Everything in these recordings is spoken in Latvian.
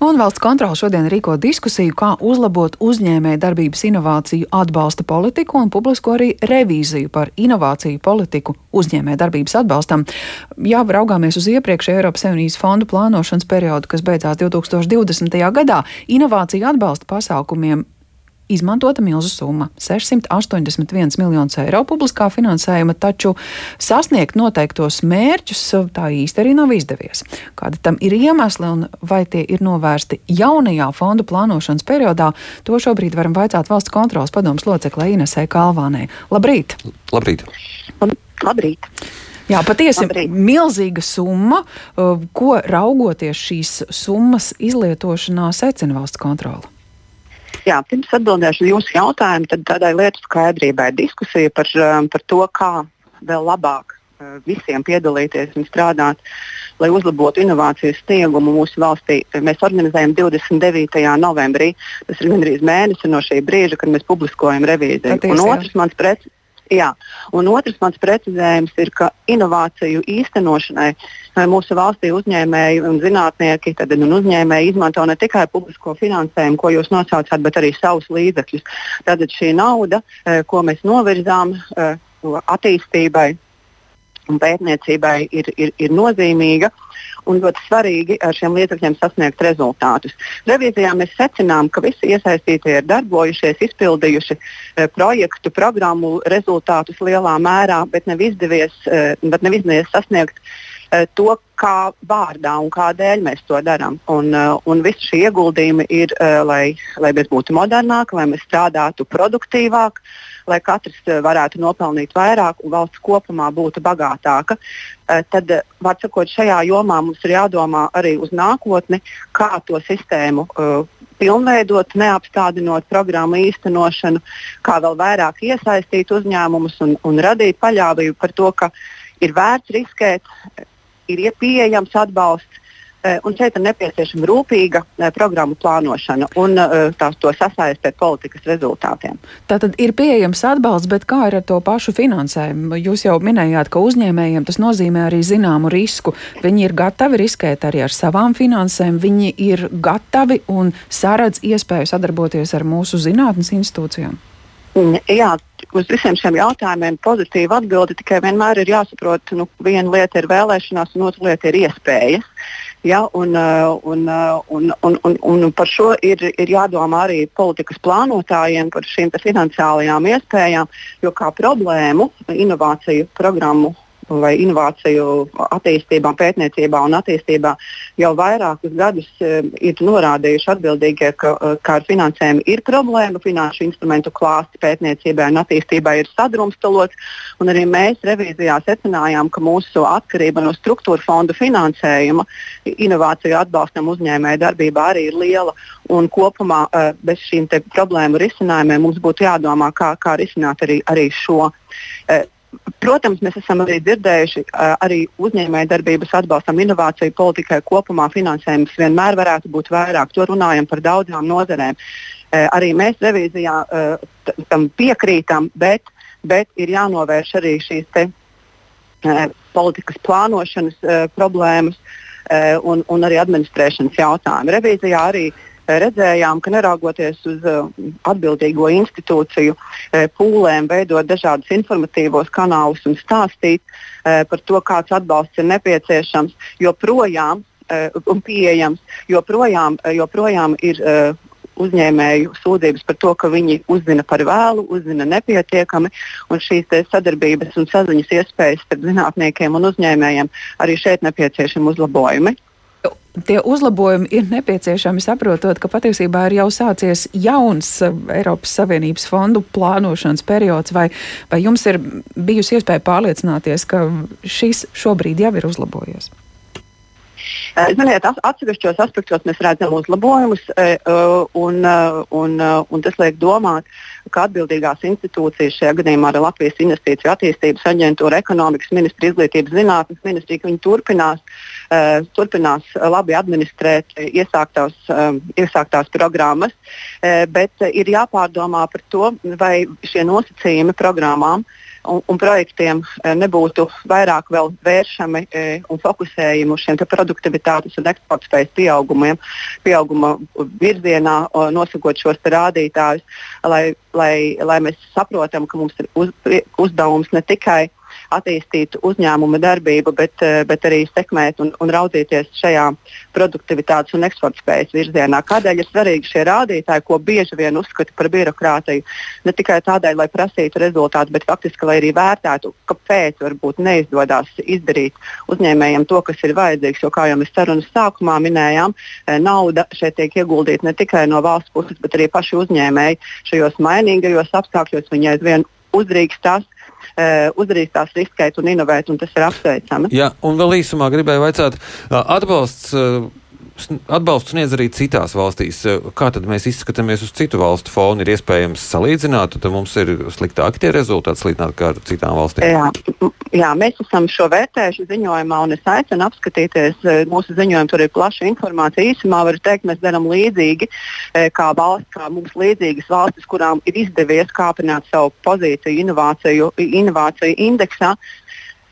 Un valsts kontrola šodien rīko diskusiju, kā uzlabot uzņēmēju darbības inovāciju atbalsta politiku un publisko arī revīziju par inovāciju politiku uzņēmēju darbības atbalstam. Jā, raugāmies uz iepriekšēju Eiropas Savienības fondu plānošanas periodu, kas beidzās 2020. gadā, inovāciju atbalsta pasākumiem izmantota milzu summa - 681 miljonus eiro publiskā finansējuma, taču sasniegt noteiktos mērķus tā īsti arī nav izdevies. Kādi tam ir iemesli un vai tie ir novērsti jaunajā fondu plānošanas periodā, to šobrīd varam vaicāt valsts kontrolas padomus loceklē Inesē Kalvānē. Labrīt! Labrīt! Labrīt! Jā, patiesi Labrīt. milzīga summa, uh, ko raugoties šīs summas izlietošanā secina valsts kontrola. Jā, pirms atbildēšu jūsu jautājumu, tad tādai lietu skaidrībai diskusija par, um, par to, kā vēl labāk uh, visiem piedalīties un strādāt, lai uzlabotu inovācijas sniegumu mūsu valstī. Mēs organizējam 29. novembrī, tas ir gandrīz mēnesis no šī brīža, kad mēs publiskojam revīziju. Un otrs mans prets, Jā. Un otrs mans precizējums ir, ka inovāciju īstenošanai mūsu valstī uzņēmēji un zinātnieki tad, un uzņēmēji izmanto ne tikai publisko finansējumu, ko jūs nosaucāt, bet arī savus līdzekļus. Tad šī nauda, eh, ko mēs novirzām eh, attīstībai un pētniecībai, ir, ir, ir nozīmīga un ļoti svarīgi ar šiem līdzekļiem sasniegt rezultātus. Revīzijā mēs secinām, ka visi iesaistītie ir darbojušies, izpildījuši e, projektu, programmu rezultātus lielā mērā, bet nav izdevies, e, bet nav izdevies sasniegt to, kā vārdā un kādēļ mēs to darām. Un, uh, un visi šie ieguldījumi ir, uh, lai, lai mēs būtu modernāki, lai mēs strādātu produktīvāk, lai katrs varētu nopelnīt vairāk un valsts kopumā būtu bagātāka. Tad, var sakot, šajā jomā mums ir jādomā arī uz nākotni, kā to sistēmu uh, pilnveidot, neapstādinot programmu īstenošanu, kā vēl vairāk iesaistīt uzņēmumus un, un radīt paļāvību par to, ka ir vērts riskēt, ir pieejams atbalsts. Eh, un šeit ir nepieciešama rūpīga eh, programmu plānošana un eh, tās to sasaist ar politikas rezultātiem. Tātad ir pieejams atbalsts, bet kā ir ar to pašu finansējumu? Jūs jau minējāt, ka uzņēmējiem tas nozīmē arī zināmu risku. Viņi ir gatavi riskēt arī ar savām finansēm, viņi ir gatavi un saredz iespēju sadarboties ar mūsu zinātnes institūcijām. Jā, uz visiem šiem jautājumiem pozitīva atbilde tikai vienmēr ir jāsaprot, nu, viena lieta ir vēlēšanās, un otra lieta ir iespējas. Ja, un, uh, un, uh, un, un, un, un par šo ir, ir jādomā arī politikas plānotājiem, par šīm finansiālajām iespējām, jo kā problēmu inovāciju programmu vai inovāciju attīstībā, pētniecībā un attīstībā jau vairākus gadus e, ir norādījuši atbildīgie, ka, e, ka ar finansējumu ir problēma, finanšu instrumentu klāsts pētniecībai un attīstībai ir sadrumstalots. Arī mēs revīzijā secinājām, ka mūsu atkarība no struktūra fondu finansējuma inovāciju atbalstam uzņēmēju darbībā arī ir liela. Un kopumā e, bez šīm problēmu risinājumiem mums būtu jādomā, kā, kā risināt arī, arī šo. Protams, mēs esam arī dzirdējuši, arī uzņēmējdarbības atbalstam inovāciju politikai kopumā finansējums vienmēr varētu būt vairāk. To runājam par daudzām nozarēm. Arī mēs revīzijā tam piekrītam, bet, bet ir jānovērš arī šīs te, politikas plānošanas problēmas un, un arī administrēšanas jautājumi. Revīzijā arī redzējām, ka neraugoties uz uh, atbildīgo institūciju uh, pūlēm, veidot dažādus informatīvos kanālus un stāstīt uh, par to, kāds atbalsts ir nepieciešams, joprojām un pieejams, joprojām, joprojām ir uzņēmēju sūdzības par to, ka viņi uzzina par vēlu, uzzina nepietiekami, un šīs sadarbības un saziņas iespējas starp zinātniekiem un uzņēmējiem arī šeit nepieciešami uzlabojumi tie uzlabojumi ir nepieciešami saprotot, ka patiesībā ir jau sācies jauns eh, Eiropas Savienības fondu plānošanas periods, vai, vai jums ir bijusi iespēja pārliecināties, ka šis šobrīd jau ir uzlabojies? Eh, ziniet, atsevišķos aspektos mēs redzam uzlabojumus, eh, un, un, un tas liek domāt, ka atbildīgās institūcijas šajā gadījumā ir Latvijas Investīciju attīstības aģentūra, ekonomikas ministra, izglītības zinātnes ministrija, viņi turpinās uh, uh, turpinās labi administrēt iesāktās, uh, iesāktās programmas, uh, bet ir jāpārdomā par to, vai šie nosacījumi programmām un, un projektiem nebūtu vairāk vēršami un fokusējami uz šiem produktivitātes un eksporta spējas pieaugumiem, pieauguma virzienā, nosakot šos rādītājus, lai, lai, lai mēs saprotam, ka mums ir uz, uzdevums ne tikai attīstīt uzņēmuma darbību, bet, eh, bet arī sekmēt un, un raudzīties šajā produktivitātes un eksporta spējas virzienā. Kādēļ ir svarīgi šie rādītāji, ko bieži vien uzskata par birokrātiju? Ne tikai tādēļ, lai prasītu rezultātu, bet faktiski, lai arī vērtētu, kāpēc varbūt neizdodas izdarīt uzņēmējiem to, kas ir vajadzīgs. Jo, kā jau mēs sarunas sākumā minējām, eh, nauda šeit tiek ieguldīta ne tikai no valsts puses, bet arī paši uzņēmēji šajos mainīgajos apstākļos. Viņi aizvien uzdrīkstās uh, uzdrīkstās riskēt un inovēt, un tas ir apsveicami. Jā, un vēl īsumā gribēju vaicāt, atbalsts. Atbalstu sniedz arī citās valstīs. Kā tad mēs izskatāmies uz citu valstu fonu? Ir iespējams salīdzināt, tad mums ir sliktāki tie rezultāti salīdzināt ar citām valstīm. Jā, jā, mēs esam šo vērtējuši ziņojumā, un es aicinu apskatīties mūsu ziņojumu. Tur ir plaša informācija. Īsumā var teikt, mēs darām līdzīgi kā valsts, kā mums līdzīgas valstis, kurām ir izdevies kāpināt savu pozīciju inovāciju, inovāciju indeksā.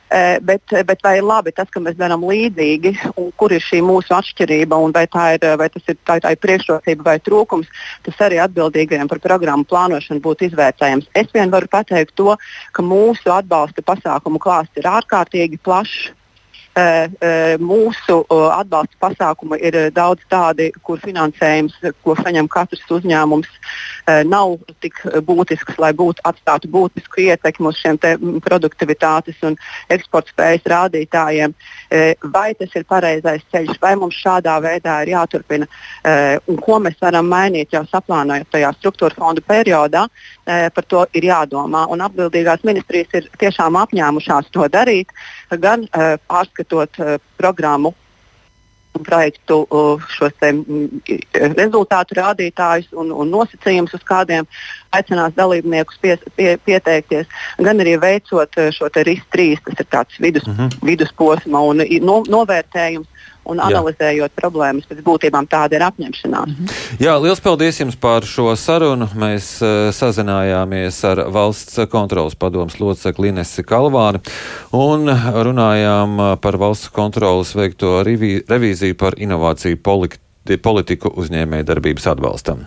Eh, bet, bet vai ir labi tas, ka mēs darām līdzīgi, un kur ir šī mūsu atšķirība, un vai, ir, vai tas ir, tā, tā ir priekšrocība vai trūkums, tas arī atbildīgajiem par programmu plānošanu būtu izvērtējams. Es vien varu pateikt to, ka mūsu atbalsta pasākumu klāsts ir ārkārtīgi plašs. Eh, eh, mūsu atbalsta pasākumi ir daudz tādi, kur finansējums, ko saņem katrs uzņēmums, nav tik būtisks, lai būtu atstātu būtisku ietekmi uz šiem produktivitātes un eksporta spējas rādītājiem. Vai tas ir pareizais ceļš, vai mums šādā veidā ir jāturpina, un ko mēs varam mainīt jau saplānojot tajā struktūra fondu periodā, par to ir jādomā. Un atbildīgās ministrijas ir tiešām apņēmušās to darīt, gan pārskatīt izskatot uh, programmu projektu šos te, rezultātu rādītājus un, un nosacījumus, uz kādiem aicinās dalībniekus pie, pie, pieteikties, gan arī veicot šo RIS-3, tas ir tāds vidus, uh mhm. -huh. vidusposma un no, novērtējums un analizējot Jā. problēmas, pēc būtībām tāda ir apņemšanās. -hmm. Jā, liels paldies jums par šo sarunu. Mēs uh, sazinājāmies ar valsts kontrolas padomus locekli Inesi Kalvāni un runājām eh, par valsts kontrolas veikto revīziju par inovāciju politiku uzņēmējdarbības atbalstam.